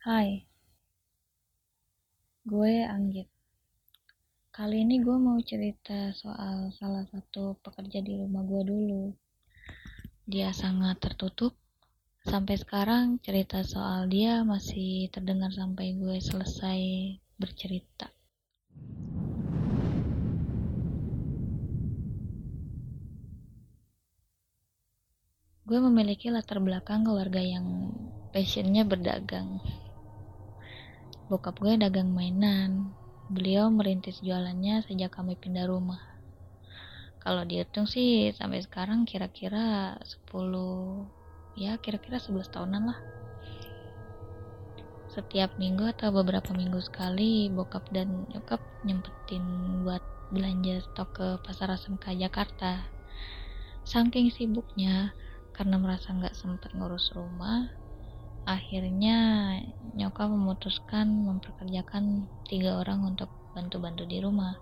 Hai, gue Anggit. Kali ini gue mau cerita soal salah satu pekerja di rumah gue dulu. Dia sangat tertutup. Sampai sekarang cerita soal dia masih terdengar sampai gue selesai bercerita. Gue memiliki latar belakang keluarga yang passionnya berdagang. Bokap gue dagang mainan. Beliau merintis jualannya sejak kami pindah rumah. Kalau dihitung sih sampai sekarang kira-kira 10 ya kira-kira 11 tahunan lah. Setiap minggu atau beberapa minggu sekali bokap dan nyokap nyempetin buat belanja stok ke pasar SMK Jakarta. Saking sibuknya, karena merasa nggak sempat ngurus rumah akhirnya nyokap memutuskan memperkerjakan tiga orang untuk bantu-bantu di rumah.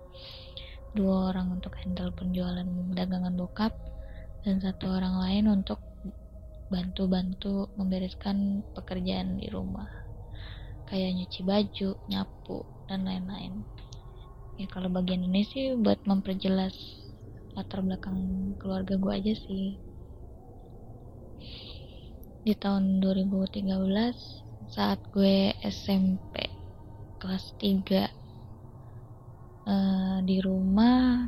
Dua orang untuk handle penjualan dagangan bokap dan satu orang lain untuk bantu-bantu membereskan pekerjaan di rumah. Kayak nyuci baju, nyapu, dan lain-lain. Ya kalau bagian ini sih buat memperjelas latar belakang keluarga gue aja sih di tahun 2013 saat gue SMP kelas 3 uh, eh, di rumah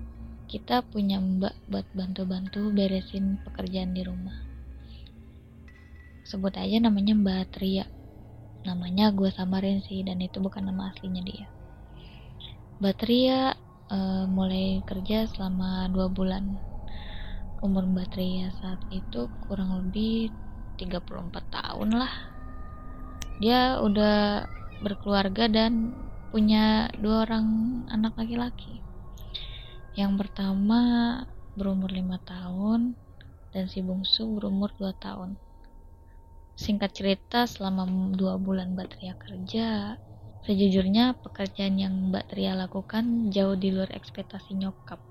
kita punya mbak buat bantu-bantu beresin pekerjaan di rumah. Sebut aja namanya mbak Tria namanya gue samarin sih dan itu bukan nama aslinya dia. Mbak Tria uh, mulai kerja selama dua bulan. Umur mbak Tria saat itu kurang lebih 34 tahun lah. Dia udah berkeluarga dan punya dua orang anak laki-laki. Yang pertama berumur lima tahun dan si bungsu berumur 2 tahun. Singkat cerita selama dua bulan Mbak Tria kerja sejujurnya pekerjaan yang Mbak Tria lakukan jauh di luar ekspektasi nyokap.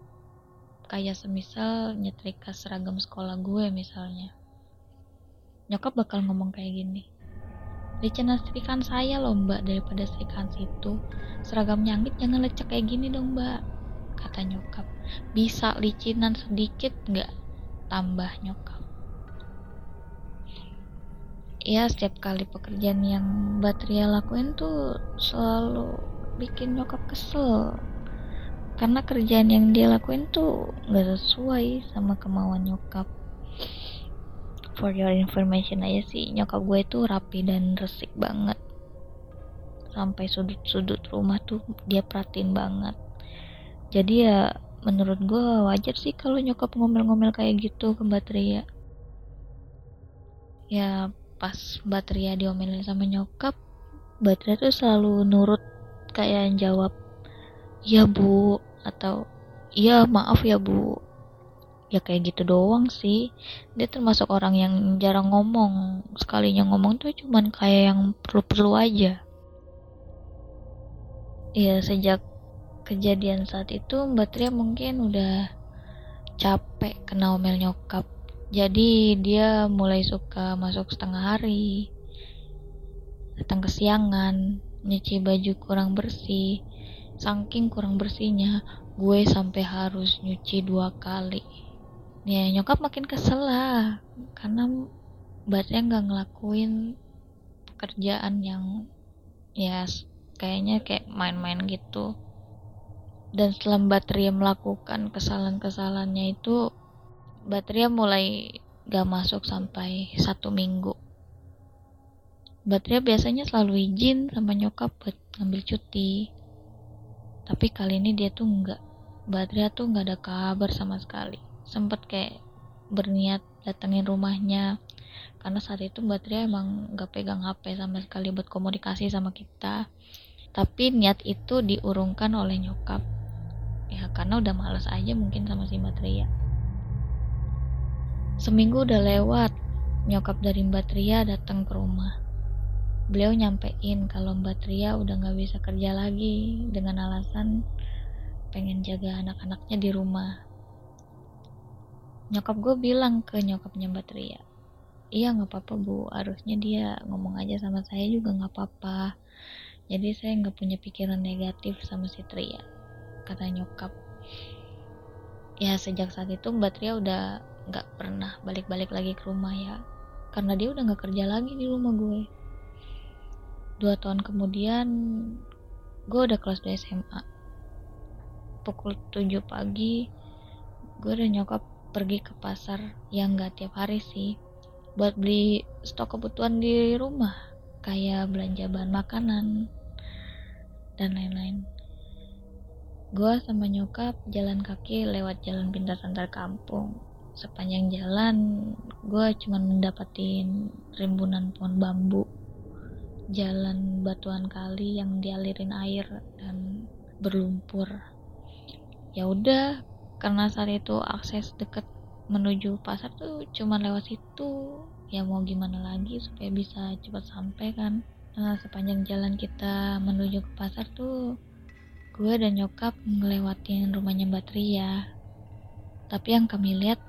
Kayak semisal nyetrika seragam sekolah gue misalnya nyokap bakal ngomong kayak gini licin setrikaan saya loh mbak daripada setrikaan situ. Seragam nyangit jangan lecek kayak gini dong mbak kata nyokap. Bisa licinan sedikit nggak? tambah nyokap. Ya setiap kali pekerjaan yang mbak Tria lakuin tuh selalu bikin nyokap kesel. Karena kerjaan yang dia lakuin tuh nggak sesuai sama kemauan nyokap for your information aja sih. Nyokap gue tuh rapi dan resik banget. Sampai sudut-sudut rumah tuh dia perhatiin banget. Jadi ya menurut gue wajar sih kalau nyokap ngomel-ngomel kayak gitu ke Mbak ya pas Mbak diomelin sama nyokap Mbak tuh selalu nurut kayak jawab ya bu atau iya maaf ya bu ya kayak gitu doang sih. Dia termasuk orang yang jarang ngomong. Sekalinya ngomong tuh cuman kayak yang perlu-perlu aja. Ya sejak kejadian saat itu Mbak Tria mungkin udah capek kena omel nyokap. Jadi dia mulai suka masuk setengah hari datang kesiangan nyuci baju kurang bersih. Saking kurang bersihnya gue sampai harus nyuci dua kali ya nyokap makin kesel lah karena mbaknya nggak ngelakuin pekerjaan yang ya kayaknya kayak main-main gitu. Dan setelah Mbak Tria melakukan kesalahan-kesalahannya itu Mbak Tria mulai gak masuk sampai satu minggu. Mbak Tria biasanya selalu izin sama nyokap buat ngambil cuti. Tapi kali ini dia tuh enggak Mbak Tria tuh nggak ada kabar sama sekali sempet kayak berniat datengin rumahnya. Karena saat itu Mbak Tria emang gak pegang HP sama sekali buat komunikasi sama kita. Tapi niat itu diurungkan oleh nyokap. Ya karena udah males aja mungkin sama si Mbak Tria seminggu udah lewat nyokap dari Mbak Tria datang ke rumah. Beliau nyampein kalau Mbak Tria udah gak bisa kerja lagi dengan alasan pengen jaga anak-anaknya di rumah nyokap gue bilang ke nyokapnya Mbak Tria iya nggak apa-apa bu. Harusnya dia ngomong aja sama saya juga nggak apa-apa. Jadi saya nggak punya pikiran negatif sama si Tria kata nyokap. Ya sejak saat itu Mbak Tria udah nggak pernah balik-balik lagi ke rumah ya karena dia udah nggak kerja lagi di rumah gue. Dua tahun kemudian gue udah kelas 2 SMA pukul 7 pagi gue udah nyokap pergi ke pasar yang gak tiap hari sih buat beli stok kebutuhan di rumah kayak belanja bahan makanan dan lain-lain. Gue sama nyokap jalan kaki lewat jalan pintas antar kampung. Sepanjang jalan gue cuma mendapatin rimbunan pohon bambu jalan batuan kali yang dialirin air dan berlumpur. Ya udah karena saat itu akses deket menuju pasar tuh cuma lewat situ. Ya mau gimana lagi supaya bisa cepat sampai kan. Nah, sepanjang jalan kita menuju ke pasar tuh gue dan nyokap ngelewatin rumahnya Mbak Tria. Tapi yang kami lihat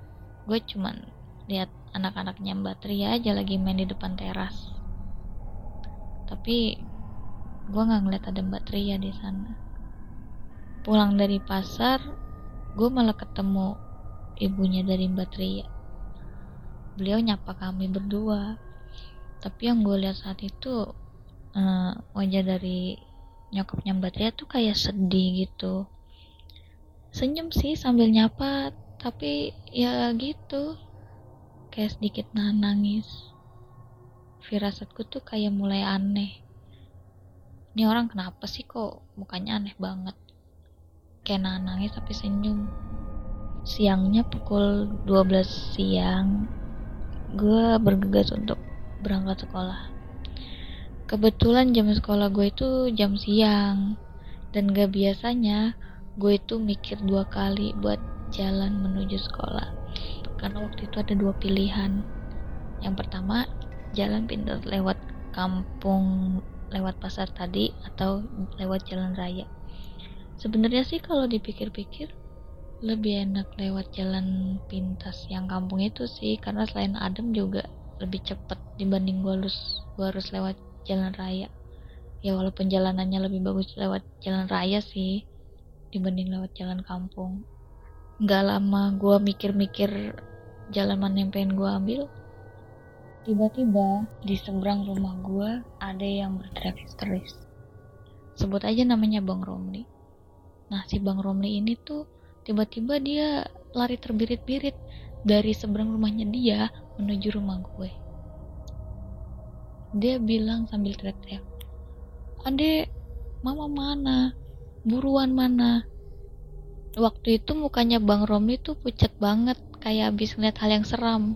gue cuman lihat anak-anaknya Mbak Tria aja lagi main di depan teras. Tapi gue nggak ngeliat ada Mbak Tria di sana. Pulang dari pasar gue malah ketemu ibunya dari Mbak Tria. Beliau nyapa kami berdua. Tapi yang gue lihat saat itu uh, wajah dari nyokapnya Mbak Tria tuh kayak sedih gitu. Senyum sih sambil nyapa tapi ya gitu. Kayak sedikit nahan nangis. Firasatku tuh kayak mulai aneh. Ini orang kenapa sih kok mukanya aneh banget nahan nangis tapi senyum. Siangnya pukul 12 siang gue bergegas untuk berangkat sekolah. Kebetulan jam sekolah gue itu jam siang dan gak biasanya gue itu mikir dua kali buat jalan menuju sekolah karena waktu itu ada dua pilihan. Yang pertama jalan pindah lewat kampung lewat pasar tadi atau lewat jalan raya sebenarnya sih kalau dipikir-pikir lebih enak lewat jalan pintas yang kampung itu sih. Karena selain adem juga lebih cepet dibanding gue harus gue harus lewat jalan raya. Ya walaupun jalanannya lebih bagus lewat jalan raya sih dibanding lewat jalan kampung. Nggak lama gue mikir-mikir jalan mana yang pengen gue ambil tiba-tiba di seberang rumah gue ada yang berteriak histeris sebut aja namanya Bang Romli Nah si Bang Romli ini tuh tiba-tiba dia lari terbirit-birit dari seberang rumahnya dia menuju rumah gue. Dia bilang sambil teriak-teriak, Ade, mama mana? Buruan mana? Waktu itu mukanya Bang Romli tuh pucat banget, kayak habis ngeliat hal yang seram.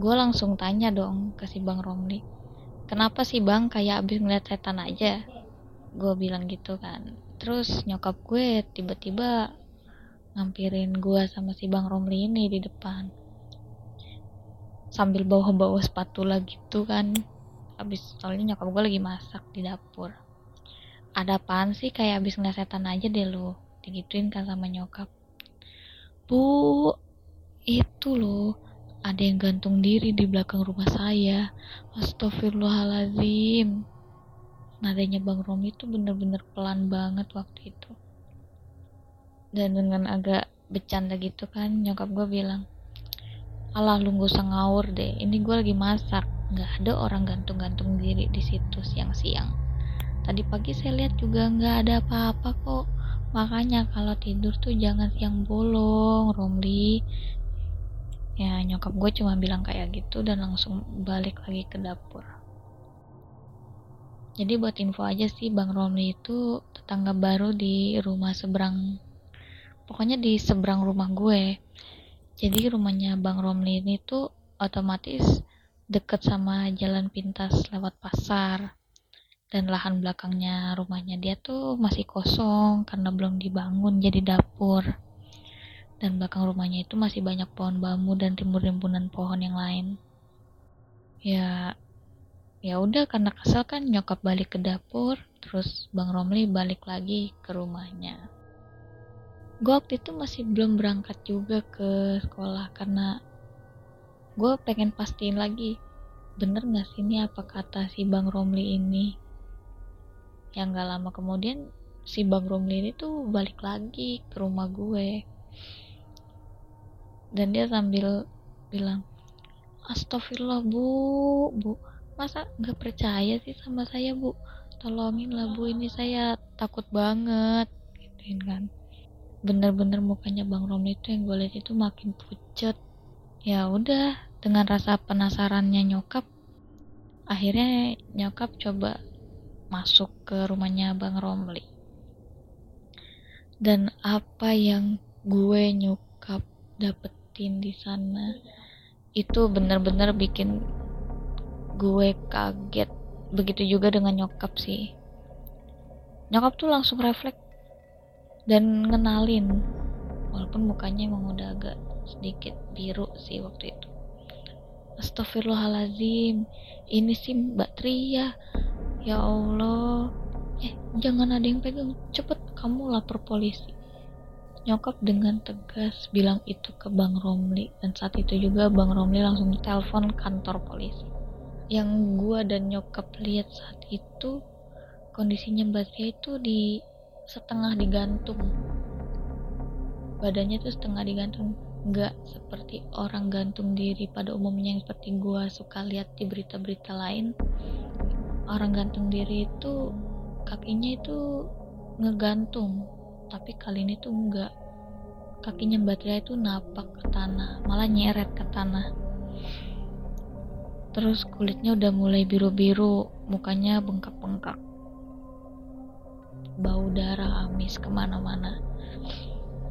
Gue langsung tanya dong ke si Bang Romli, kenapa sih Bang kayak habis ngeliat setan aja? Gue bilang gitu kan terus nyokap gue tiba-tiba ngampirin gue sama si Bang Romli ini di depan. Sambil bawa-bawa spatula gitu kan. Abis soalnya nyokap gue lagi masak di dapur. Ada apaan sih kayak abis ngeliat setan aja deh lo digituin kan sama nyokap. Bu itu loh. Ada yang gantung diri di belakang rumah saya. Astagfirullahaladzim nadanya Bang Romi itu bener-bener pelan banget waktu itu. Dan dengan agak bercanda gitu kan nyokap gue bilang alah lu gak usah ngawur deh. Ini gue lagi masak. Nggak ada orang gantung-gantung diri di situ siang-siang. Tadi pagi saya lihat juga nggak ada apa-apa kok. Makanya kalau tidur tuh jangan siang bolong Romli. Ya nyokap gue cuma bilang kayak gitu dan langsung balik lagi ke dapur jadi buat info aja sih Bang Romli itu tetangga baru di rumah seberang pokoknya di seberang rumah gue. Jadi rumahnya Bang Romli ini tuh otomatis deket sama jalan pintas lewat pasar. Dan lahan belakangnya rumahnya dia tuh masih kosong karena belum dibangun jadi dapur. Dan belakang rumahnya itu masih banyak pohon bambu dan rimbun-rimbunan pohon yang lain. Ya ya udah karena kesel kan nyokap balik ke dapur terus bang Romli balik lagi ke rumahnya. Gue waktu itu masih belum berangkat juga ke sekolah karena gue pengen pastiin lagi bener gak sih ini apa kata si Bang Romli ini? Yang gak lama kemudian si Bang Romli ini tuh balik lagi ke rumah gue. Dan dia sambil bilang Astagfirullah bu bu masa gak percaya sih sama saya bu? Tolongin lah bu ini saya takut banget gituin kan. Bener-bener mukanya Bang Romli itu yang gue lihat itu makin pucet. Ya udah dengan rasa penasarannya nyokap akhirnya nyokap coba masuk ke rumahnya Bang Romli. Dan apa yang gue nyokap dapetin di sana itu bener-bener bikin gue kaget begitu juga dengan nyokap sih. Nyokap tuh langsung refleks dan ngenalin walaupun mukanya emang udah agak sedikit biru sih waktu itu. Astagfirullahalazim ini sih Mbak Tria. Ya Allah. Eh jangan ada yang pegang cepet kamu lapor polisi. Nyokap dengan tegas bilang itu ke Bang Romli dan saat itu juga Bang Romli langsung telepon kantor polisi yang gua dan nyokap lihat saat itu kondisinya Mbak Tria itu di setengah digantung. Badannya tuh setengah digantung. Nggak seperti orang gantung diri pada umumnya yang seperti gua suka lihat di berita-berita lain. Orang gantung diri itu kakinya itu ngegantung tapi kali ini tuh enggak kakinya Mbak Tria itu napak ke tanah malah nyeret ke tanah terus kulitnya udah mulai biru-biru mukanya bengkak-bengkak. Bau darah amis ke mana-mana.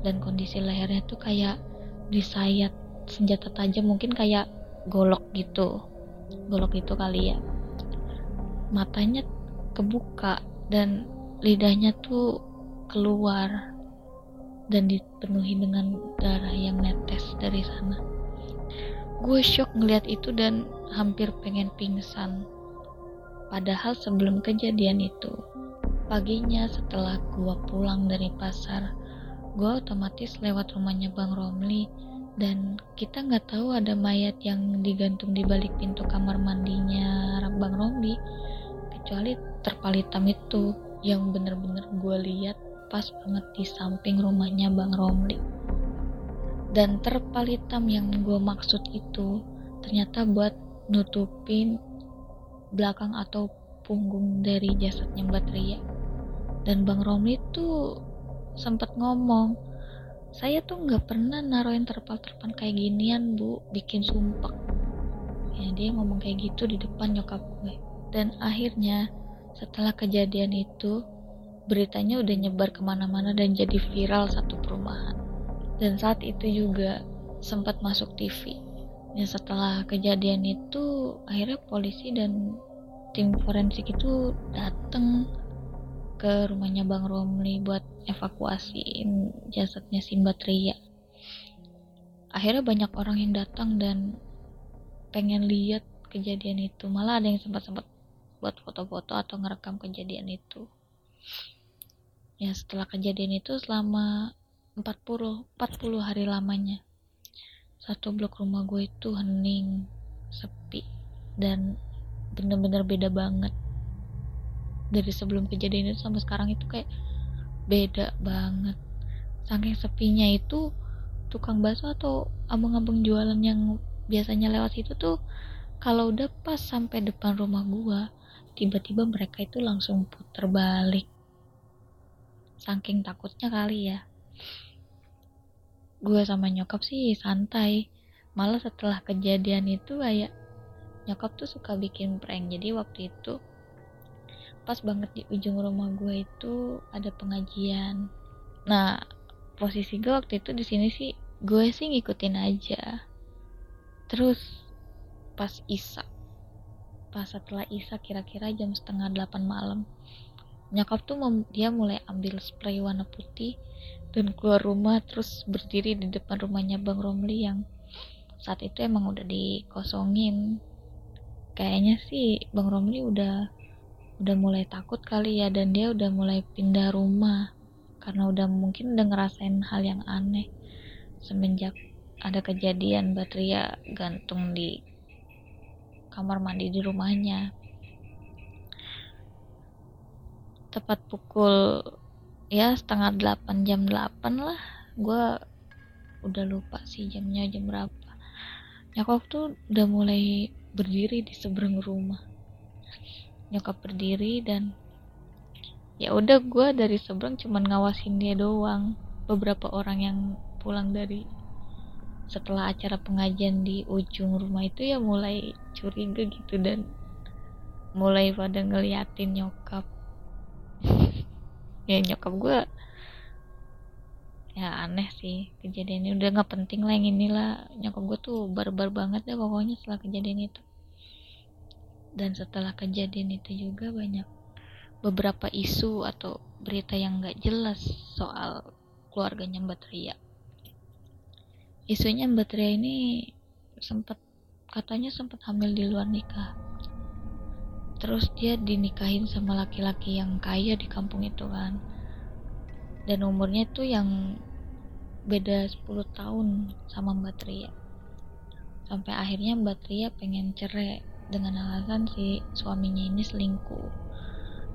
Dan kondisi lehernya tuh kayak disayat senjata tajam mungkin kayak golok gitu. Golok itu kali ya. Matanya kebuka dan lidahnya tuh keluar dan dipenuhi dengan darah yang netes dari sana. Gue shock ngeliat itu dan hampir pengen pingsan. Padahal sebelum kejadian itu paginya setelah gue pulang dari pasar gue otomatis lewat rumahnya Bang Romli dan kita nggak tahu ada mayat yang digantung di balik pintu kamar mandinya Bang Romli kecuali terpal hitam itu yang bener-bener gue lihat pas banget di samping rumahnya Bang Romli. Dan terpal hitam yang gue maksud itu ternyata buat nutupin belakang atau punggung dari jasadnya Mbak Ria. Dan Bang Romli tuh sempat ngomong saya tuh nggak pernah naruhin terpal-terpal kayak ginian bu. Bikin sumpah ya dia ngomong kayak gitu di depan nyokap gue. Dan akhirnya setelah kejadian itu beritanya udah nyebar ke mana-mana dan jadi viral satu perumahan. Dan saat itu juga sempat masuk TV ya setelah kejadian itu akhirnya polisi dan tim forensik itu dateng ke rumahnya Bang Romli buat evakuasiin jasadnya Simba Tria. Akhirnya banyak orang yang datang dan pengen lihat kejadian itu. Malah ada yang sempat-sempat buat foto-foto atau ngerekam kejadian itu. Ya setelah kejadian itu selama 40 40 hari lamanya. Satu blok rumah gue itu hening, sepi dan bener-bener beda banget. Dari sebelum kejadian itu sampai sekarang itu kayak beda banget. Saking sepinya itu tukang bakso atau abang-abang jualan yang biasanya lewat situ tuh kalau udah pas sampai depan rumah gua tiba-tiba mereka itu langsung puter balik. Saking takutnya kali ya gue sama nyokap sih santai. Malah setelah kejadian itu kayak nyokap tuh suka bikin prank. Jadi waktu itu pas banget di ujung rumah gue itu ada pengajian. Nah posisi gue waktu itu di sini sih gue sih ngikutin aja. Terus pas isa pas setelah isa kira-kira jam setengah delapan malam nyokap tuh dia mulai ambil spray warna putih dan keluar rumah terus berdiri di depan rumahnya Bang Romli yang saat itu emang udah dikosongin. Kayaknya sih Bang Romli udah udah mulai takut kali ya dan dia udah mulai pindah rumah karena udah mungkin udah ngerasain hal yang aneh. Semenjak ada kejadian Batria gantung di kamar mandi di rumahnya tepat pukul ya setengah delapan jam delapan lah. Gue udah lupa sih jamnya jam berapa. Nyokap tuh udah mulai berdiri di seberang rumah. Nyokap berdiri dan ya udah gue dari seberang cuman ngawasin dia doang. Beberapa orang yang pulang dari setelah acara pengajian di ujung rumah itu ya mulai curiga gitu dan mulai pada ngeliatin nyokap ya nyokap gue ya aneh sih kejadian ini. Udah nggak penting lah yang inilah. Nyokap gue tuh barbar banget deh pokoknya setelah kejadian itu. Dan setelah kejadian itu juga banyak beberapa isu atau berita yang nggak jelas soal keluarganya Mbak Ria isunya Mbak Ria ini sempat katanya sempat hamil di luar nikah terus dia dinikahin sama laki-laki yang kaya di kampung itu kan. Dan umurnya tuh yang beda 10 tahun sama Mbak Tria. Sampai akhirnya Mbak Tria pengen cerai dengan alasan si suaminya ini selingkuh.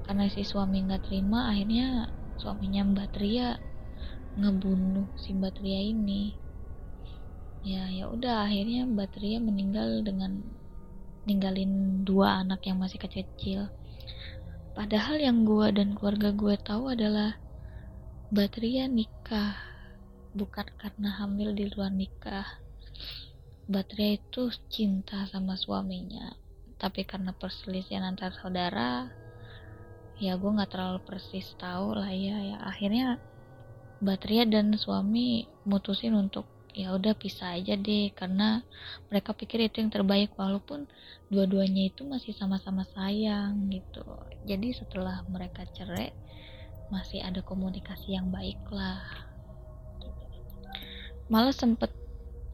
Karena si suami nggak terima akhirnya suaminya Mbak Tria ngebunuh si Mbak Tria ini. Ya ya udah akhirnya Mbak Tria meninggal dengan ninggalin dua anak yang masih kecil padahal yang gue dan keluarga gue tahu adalah Batria nikah bukan karena hamil di luar nikah. Batria itu cinta sama suaminya, tapi karena perselisihan antar saudara, ya gue nggak terlalu persis tahu lah ya. Ya akhirnya Batria dan suami mutusin untuk ya udah pisah aja deh karena mereka pikir itu yang terbaik walaupun dua-duanya itu masih sama-sama sayang gitu. Jadi setelah mereka cerai masih ada komunikasi yang baik lah malah sempet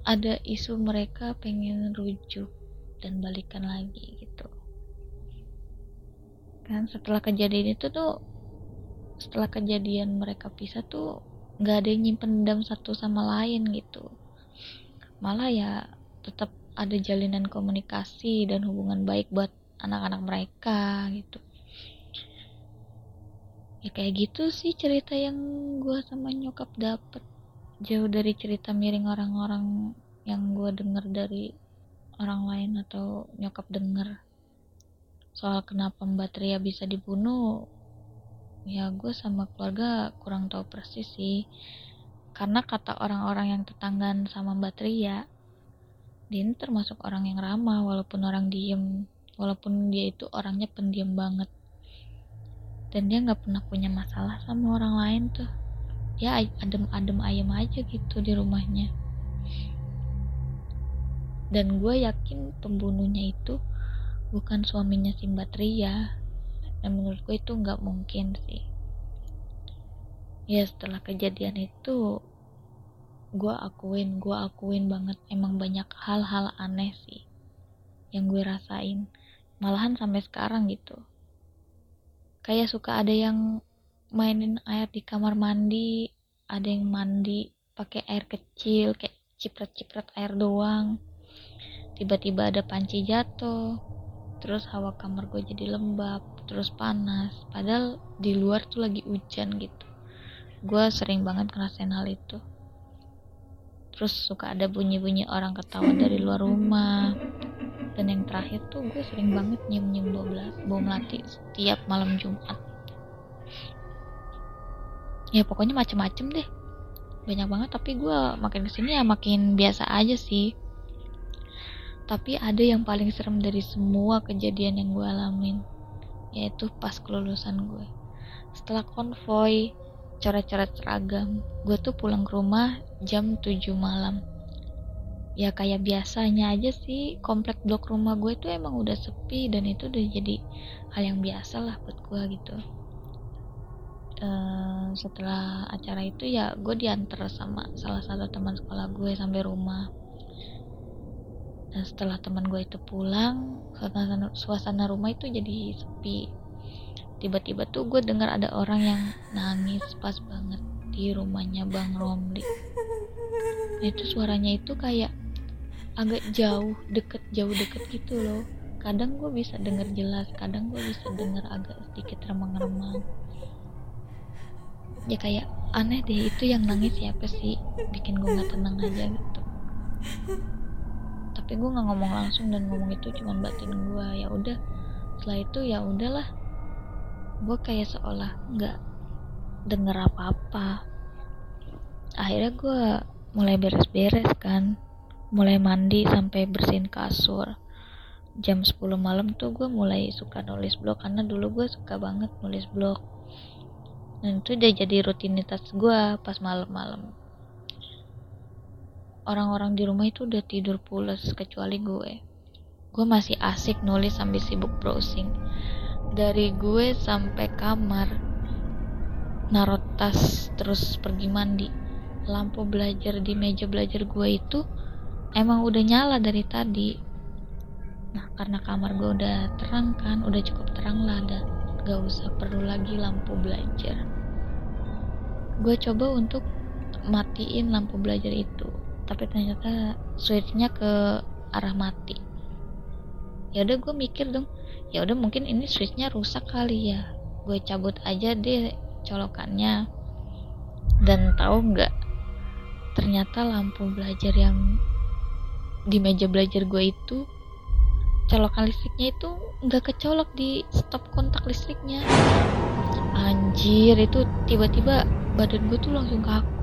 ada isu mereka pengen rujuk dan balikan lagi gitu kan setelah kejadian itu tuh setelah kejadian mereka pisah tuh nggak ada yang nyimpen dendam satu sama lain gitu. Malah ya tetap ada jalinan komunikasi dan hubungan baik buat anak-anak mereka gitu. Ya kayak gitu sih cerita yang gue sama nyokap dapet. Jauh dari cerita miring orang-orang yang gue denger dari orang lain atau nyokap denger. Soal kenapa Mbak Tria bisa dibunuh ya gue sama keluarga kurang tahu persis sih. Karena kata orang-orang yang tetanggan sama Mbak Tria dia ini termasuk orang yang ramah walaupun orang diem. Walaupun dia itu orangnya pendiam banget. Dan dia nggak pernah punya masalah sama orang lain tuh. Ya adem-adem ayam aja gitu di rumahnya. Dan gue yakin pembunuhnya itu bukan suaminya si Mbak Ria dan menurut itu nggak mungkin sih. Ya setelah kejadian itu gue akuin gue akuin banget. Emang banyak hal-hal aneh sih yang gue rasain. Malahan sampai sekarang gitu. Kayak suka ada yang mainin air di kamar mandi ada yang mandi pakai air kecil kayak ciprat-ciprat air doang. Tiba-tiba ada panci jatuh terus hawa kamar gue jadi lembab terus panas. Padahal di luar tuh lagi hujan gitu. Gue sering banget ngerasain hal itu. Terus suka ada bunyi-bunyi orang ketawa dari luar rumah. Dan yang terakhir tuh gue sering banget nyium-nyium bau melati setiap malam Jumat. Ya pokoknya macem-macem deh. Banyak banget tapi gue makin ke sini ya makin biasa aja sih. Tapi ada yang paling serem dari semua kejadian yang gue alamin yaitu pas kelulusan gue. Setelah konvoy coret-coret seragam gue tuh pulang ke rumah jam 7 malam. Ya kayak biasanya aja sih komplek blok rumah gue itu emang udah sepi dan itu udah jadi hal yang biasa lah buat gue gitu. Uh, setelah acara itu ya gue diantar sama salah satu teman sekolah gue sampai rumah dan setelah teman gue itu pulang suasana, suasana rumah itu jadi sepi. Tiba-tiba tuh gue dengar ada orang yang nangis pas banget di rumahnya bang Romli. Nah itu suaranya itu kayak agak jauh deket jauh deket gitu loh. Kadang gue bisa denger jelas kadang gue bisa denger agak sedikit remang-remang. Ya kayak aneh deh itu yang nangis siapa sih? Bikin gue nggak tenang aja gitu tapi gue nggak ngomong langsung dan ngomong itu cuma batin gue ya udah setelah itu ya udahlah. Gue kayak seolah nggak denger apa-apa. Akhirnya gue mulai beres-beres kan. Mulai mandi sampai bersihin kasur. Jam 10 malam tuh gue mulai suka nulis blog karena dulu gue suka banget nulis blog. Dan itu udah jadi rutinitas gue pas malam-malam orang-orang di rumah itu udah tidur pulas kecuali gue. Gue masih asik nulis sambil sibuk browsing. Dari gue sampai kamar narot tas terus pergi mandi. Lampu belajar di meja belajar gue itu emang udah nyala dari tadi. Nah karena kamar gue udah terang kan udah cukup terang lah dan gak usah perlu lagi lampu belajar. Gue coba untuk matiin lampu belajar itu tapi ternyata switchnya ke arah mati. Ya udah gue mikir dong ya udah mungkin ini switchnya rusak kali ya. Gue cabut aja deh colokannya. Dan tahu nggak ternyata lampu belajar yang di meja belajar gue itu colokan listriknya itu nggak kecolok di stop kontak listriknya. Anjir itu tiba-tiba badan gue tuh langsung kaku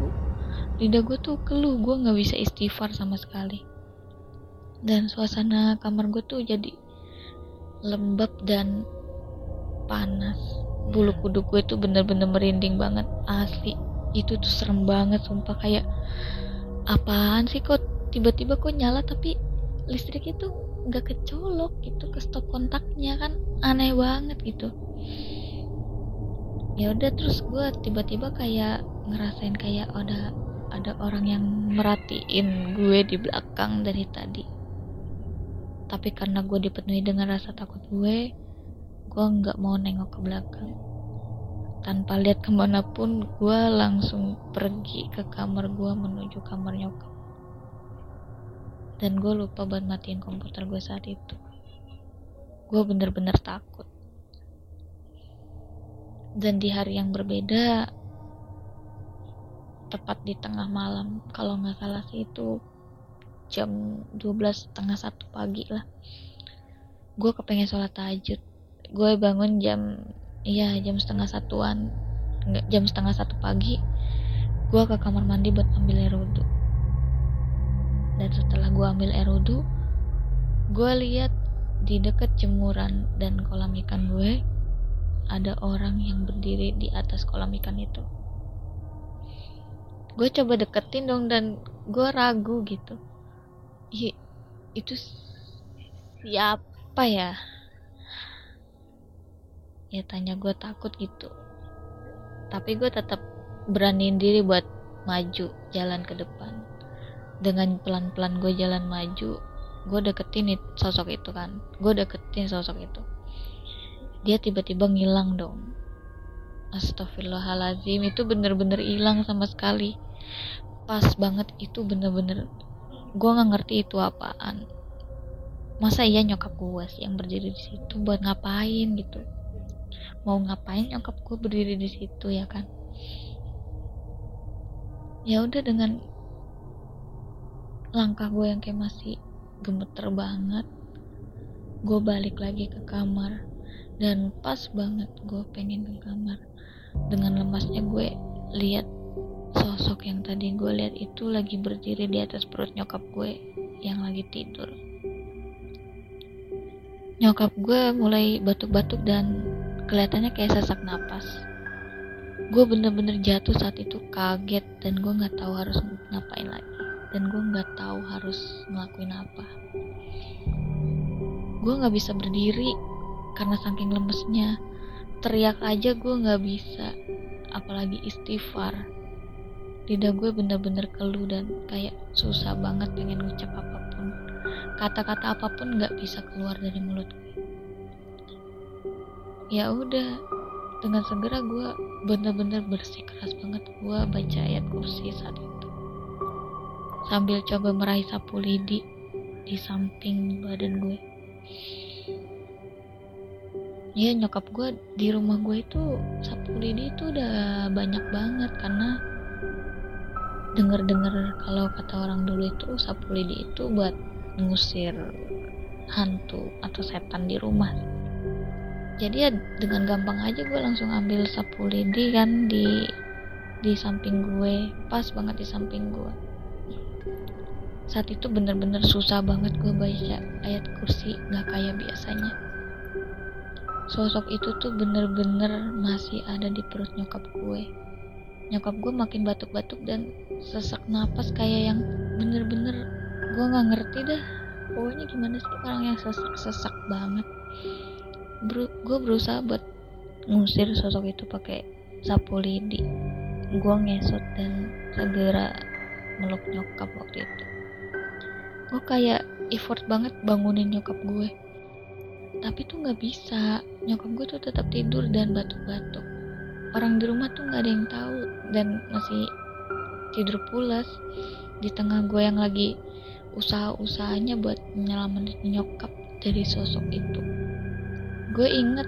lidah gue tuh keluh gue nggak bisa istighfar sama sekali. Dan suasana kamar gue tuh jadi lembab dan panas. Bulu kuduk gue tuh bener-bener merinding banget asli. Itu tuh serem banget sumpah. Kayak apaan sih kok tiba-tiba kok nyala tapi listrik itu nggak kecolok gitu ke stop kontaknya kan. Aneh banget gitu. Ya udah terus gue tiba-tiba kayak ngerasain kayak ada ada orang yang merhatiin gue di belakang dari tadi. Tapi karena gue dipenuhi dengan rasa takut gue gue nggak mau nengok ke belakang. Tanpa lihat ke mana pun gue langsung pergi ke kamar gue menuju kamar nyokap. Dan gue lupa buat matiin komputer gue saat itu. Gue bener-bener takut. Dan di hari yang berbeda tepat di tengah malam. Kalau nggak salah sih itu jam 12 setengah satu pagi lah. Gue kepengen sholat tahajud. Gue bangun jam iya jam setengah satuan. Nggak jam setengah satu pagi gue ke kamar mandi buat ambil air wudhu. Dan setelah gue ambil air wudhu gue lihat di dekat jemuran dan kolam ikan gue ada orang yang berdiri di atas kolam ikan itu gue coba deketin dong dan gue ragu gitu. Ih, itu siapa ya? Ya tanya gue takut gitu. Tapi gue tetap beraniin diri buat maju jalan ke depan. Dengan pelan-pelan gue jalan maju gue deketin sosok itu kan. Gue deketin sosok itu. Dia tiba-tiba ngilang dong Astagfirullahalazim itu bener-bener hilang sama sekali. Pas banget itu bener-bener gue nggak ngerti itu apaan. Masa iya nyokap gue sih yang berdiri di situ buat ngapain gitu? Mau ngapain nyokap gue berdiri di situ ya kan? Ya udah dengan langkah gue yang kayak masih gemeter banget gue balik lagi ke kamar. Dan pas banget gue pengen ke kamar dengan lemasnya gue lihat sosok yang tadi gue lihat itu lagi berdiri di atas perut nyokap gue yang lagi tidur. Nyokap gue mulai batuk-batuk dan kelihatannya kayak sesak napas. Gue bener-bener jatuh saat itu kaget dan gue nggak tahu harus ngapain lagi. Dan gue nggak tahu harus ngelakuin apa. Gue nggak bisa berdiri karena saking lemesnya teriak aja gue nggak bisa. Apalagi istighfar. Lidah gue bener-bener keluh dan kayak susah banget pengen ngucap apa pun. Kata-kata apa pun nggak bisa keluar dari mulut gue ya udah dengan segera gue bener-bener bersih keras banget. Gue baca ayat kursi saat itu. Sambil coba meraih sapu lidi di samping badan gue ya nyokap gue di rumah gue itu sapu lidi itu udah banyak banget karena denger-denger kalau kata orang dulu itu sapu lidi itu buat ngusir hantu atau setan di rumah. Jadi ya dengan gampang aja gue langsung ambil sapu lidi kan di di samping gue pas banget di samping gue saat itu bener-bener susah banget gue baca ayat kursi gak kayak biasanya sosok itu tuh bener-bener masih ada di perut nyokap gue. Nyokap gue makin batuk-batuk dan sesak napas kayak yang bener-bener gue nggak ngerti dah. Pokoknya gimana sih orang yang sesak-sesak banget? Ber gue berusaha buat ngusir sosok itu pakai sapu lidi. Gue ngesot dan segera meluk nyokap waktu itu. Gue kayak effort banget bangunin nyokap gue. Tapi tuh nggak bisa nyokap gue tuh tetap tidur dan batuk-batuk. Orang di rumah tuh nggak ada yang tahu dan masih tidur pulas. Di tengah gue yang lagi usaha-usahanya buat menyelamatin nyokap dari sosok itu. Gue inget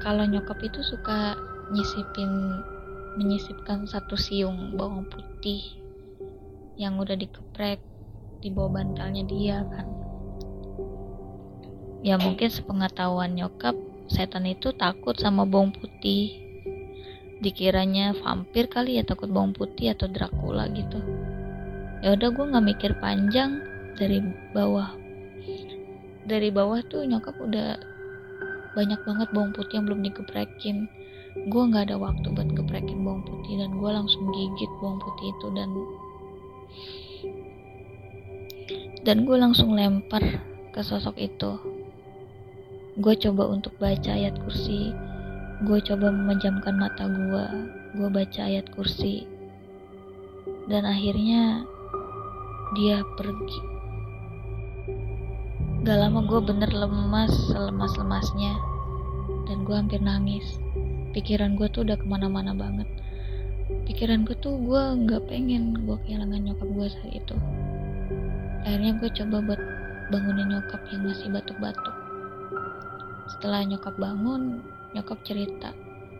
kalau nyokap itu suka nyisipin menyisipkan satu siung bawang putih yang udah dikeprek di bawah bantalnya dia kan. Ya mungkin sepengetahuan nyokap setan itu takut sama bawang putih. Dikiranya vampir kali ya takut bawang putih atau Dracula gitu. Ya udah gue nggak mikir panjang dari bawah. Dari bawah tuh nyokap udah banyak banget bawang putih yang belum digeprekin gue nggak ada waktu buat geprekin bawang putih dan gue langsung gigit bawang putih itu dan dan gue langsung lempar ke sosok itu gue coba untuk baca ayat kursi. Gue coba memejamkan mata gue gue baca ayat kursi. Dan akhirnya dia pergi. Gak lama gue bener lemas selemas-lemasnya. Dan gue hampir nangis. Pikiran gue tuh udah ke mana-mana banget. Pikiran gue tuh gue gak pengen gue kehilangan nyokap gue saat itu. Akhirnya gue coba buat bangunin nyokap yang masih batuk-batuk Setelah nyokap bangun, nyokap cerita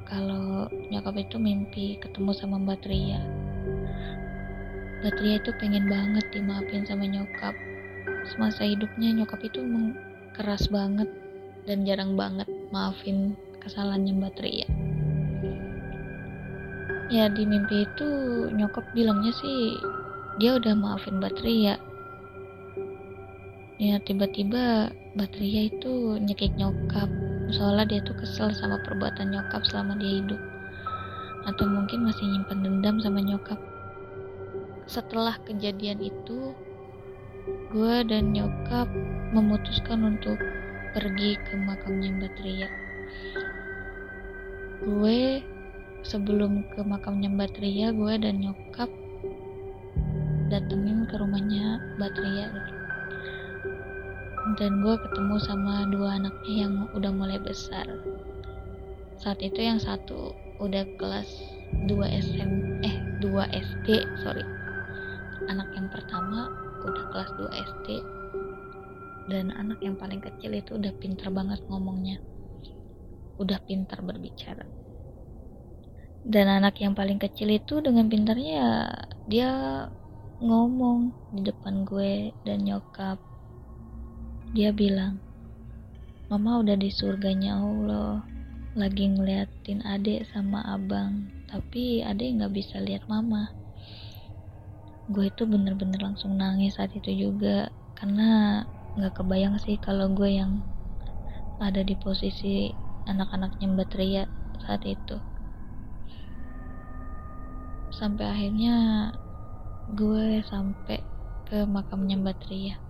kalau nyokap itu mimpi ketemu sama Mbak Tria. Mbak Tria itu pengen banget dimaafin sama nyokap. Semasa hidupnya nyokap itu emang keras banget dan jarang banget maafin kesalahannya Mbak Tria. Ya di mimpi itu nyokap bilangnya sih dia udah maafin Mbak Tria ya tiba-tiba Mbak Tria itu nyekik nyokap soalnya dia tuh kesel sama perbuatan nyokap selama dia hidup atau mungkin masih nyimpan dendam sama nyokap setelah kejadian itu gue dan nyokap memutuskan untuk pergi ke makamnya Mbak. Gue sebelum ke makamnya Mbak gue dan nyokap datengin ke rumahnya Mbak Tria. Dan gue ketemu sama dua anaknya yang udah mulai besar. Saat itu yang satu udah kelas 2 SM eh 2 SD, sorry. Anak yang pertama udah kelas 2 SD dan anak yang paling kecil itu udah pinter banget ngomongnya udah pintar berbicara dan anak yang paling kecil itu dengan pintarnya ya dia ngomong di depan gue dan nyokap dia bilang mama udah di surganya Allah lagi ngeliatin adek sama abang tapi adek nggak bisa lihat mama. Gue itu bener-bener langsung nangis saat itu juga karena nggak kebayang sih kalau gue yang ada di posisi anak-anaknya Mbak Tria saat itu. Sampai akhirnya gue sampai ke makamnya Mbak Tria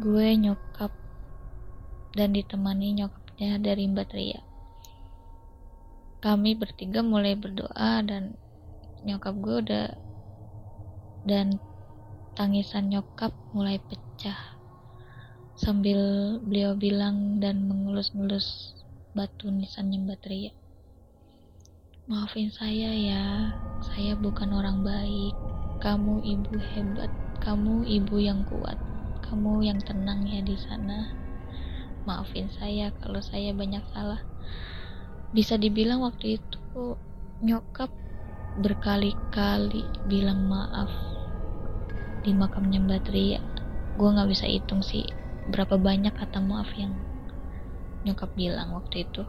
gue nyokap dan ditemani nyokapnya dari Mbak Tria kami bertiga mulai berdoa dan nyokap gue udah dan tangisan nyokap mulai pecah sambil beliau bilang dan mengelus-ngelus batu nisannya Mbak Tria. Maafin saya ya, saya bukan orang baik. kamu ibu hebat kamu ibu yang kuat kamu yang tenang ya di sana. Maafin saya kalau saya banyak salah. Bisa dibilang waktu itu nyokap berkali-kali bilang maaf di makamnya Mbak gue nggak bisa hitung sih berapa banyak kata maaf yang nyokap bilang waktu itu.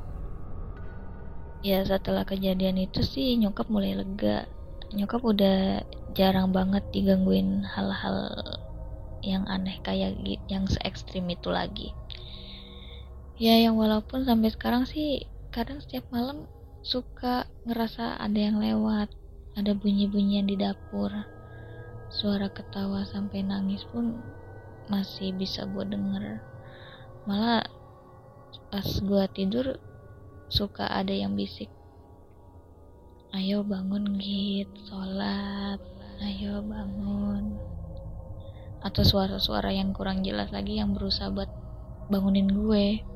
Ya setelah kejadian itu sih nyokap mulai lega. Nyokap udah jarang banget digangguin hal-hal yang aneh kayak yang se ekstrim itu lagi. Ya yang walaupun sampai sekarang sih kadang setiap malam suka ngerasa ada yang lewat ada bunyi-bunyian di dapur. Suara ketawa sampai nangis pun masih bisa gue denger. Malah pas gue tidur suka ada yang bisik. Ayo bangun git. Sholat. Ayo bangun atau suara-suara yang kurang jelas lagi yang berusaha buat bangunin gue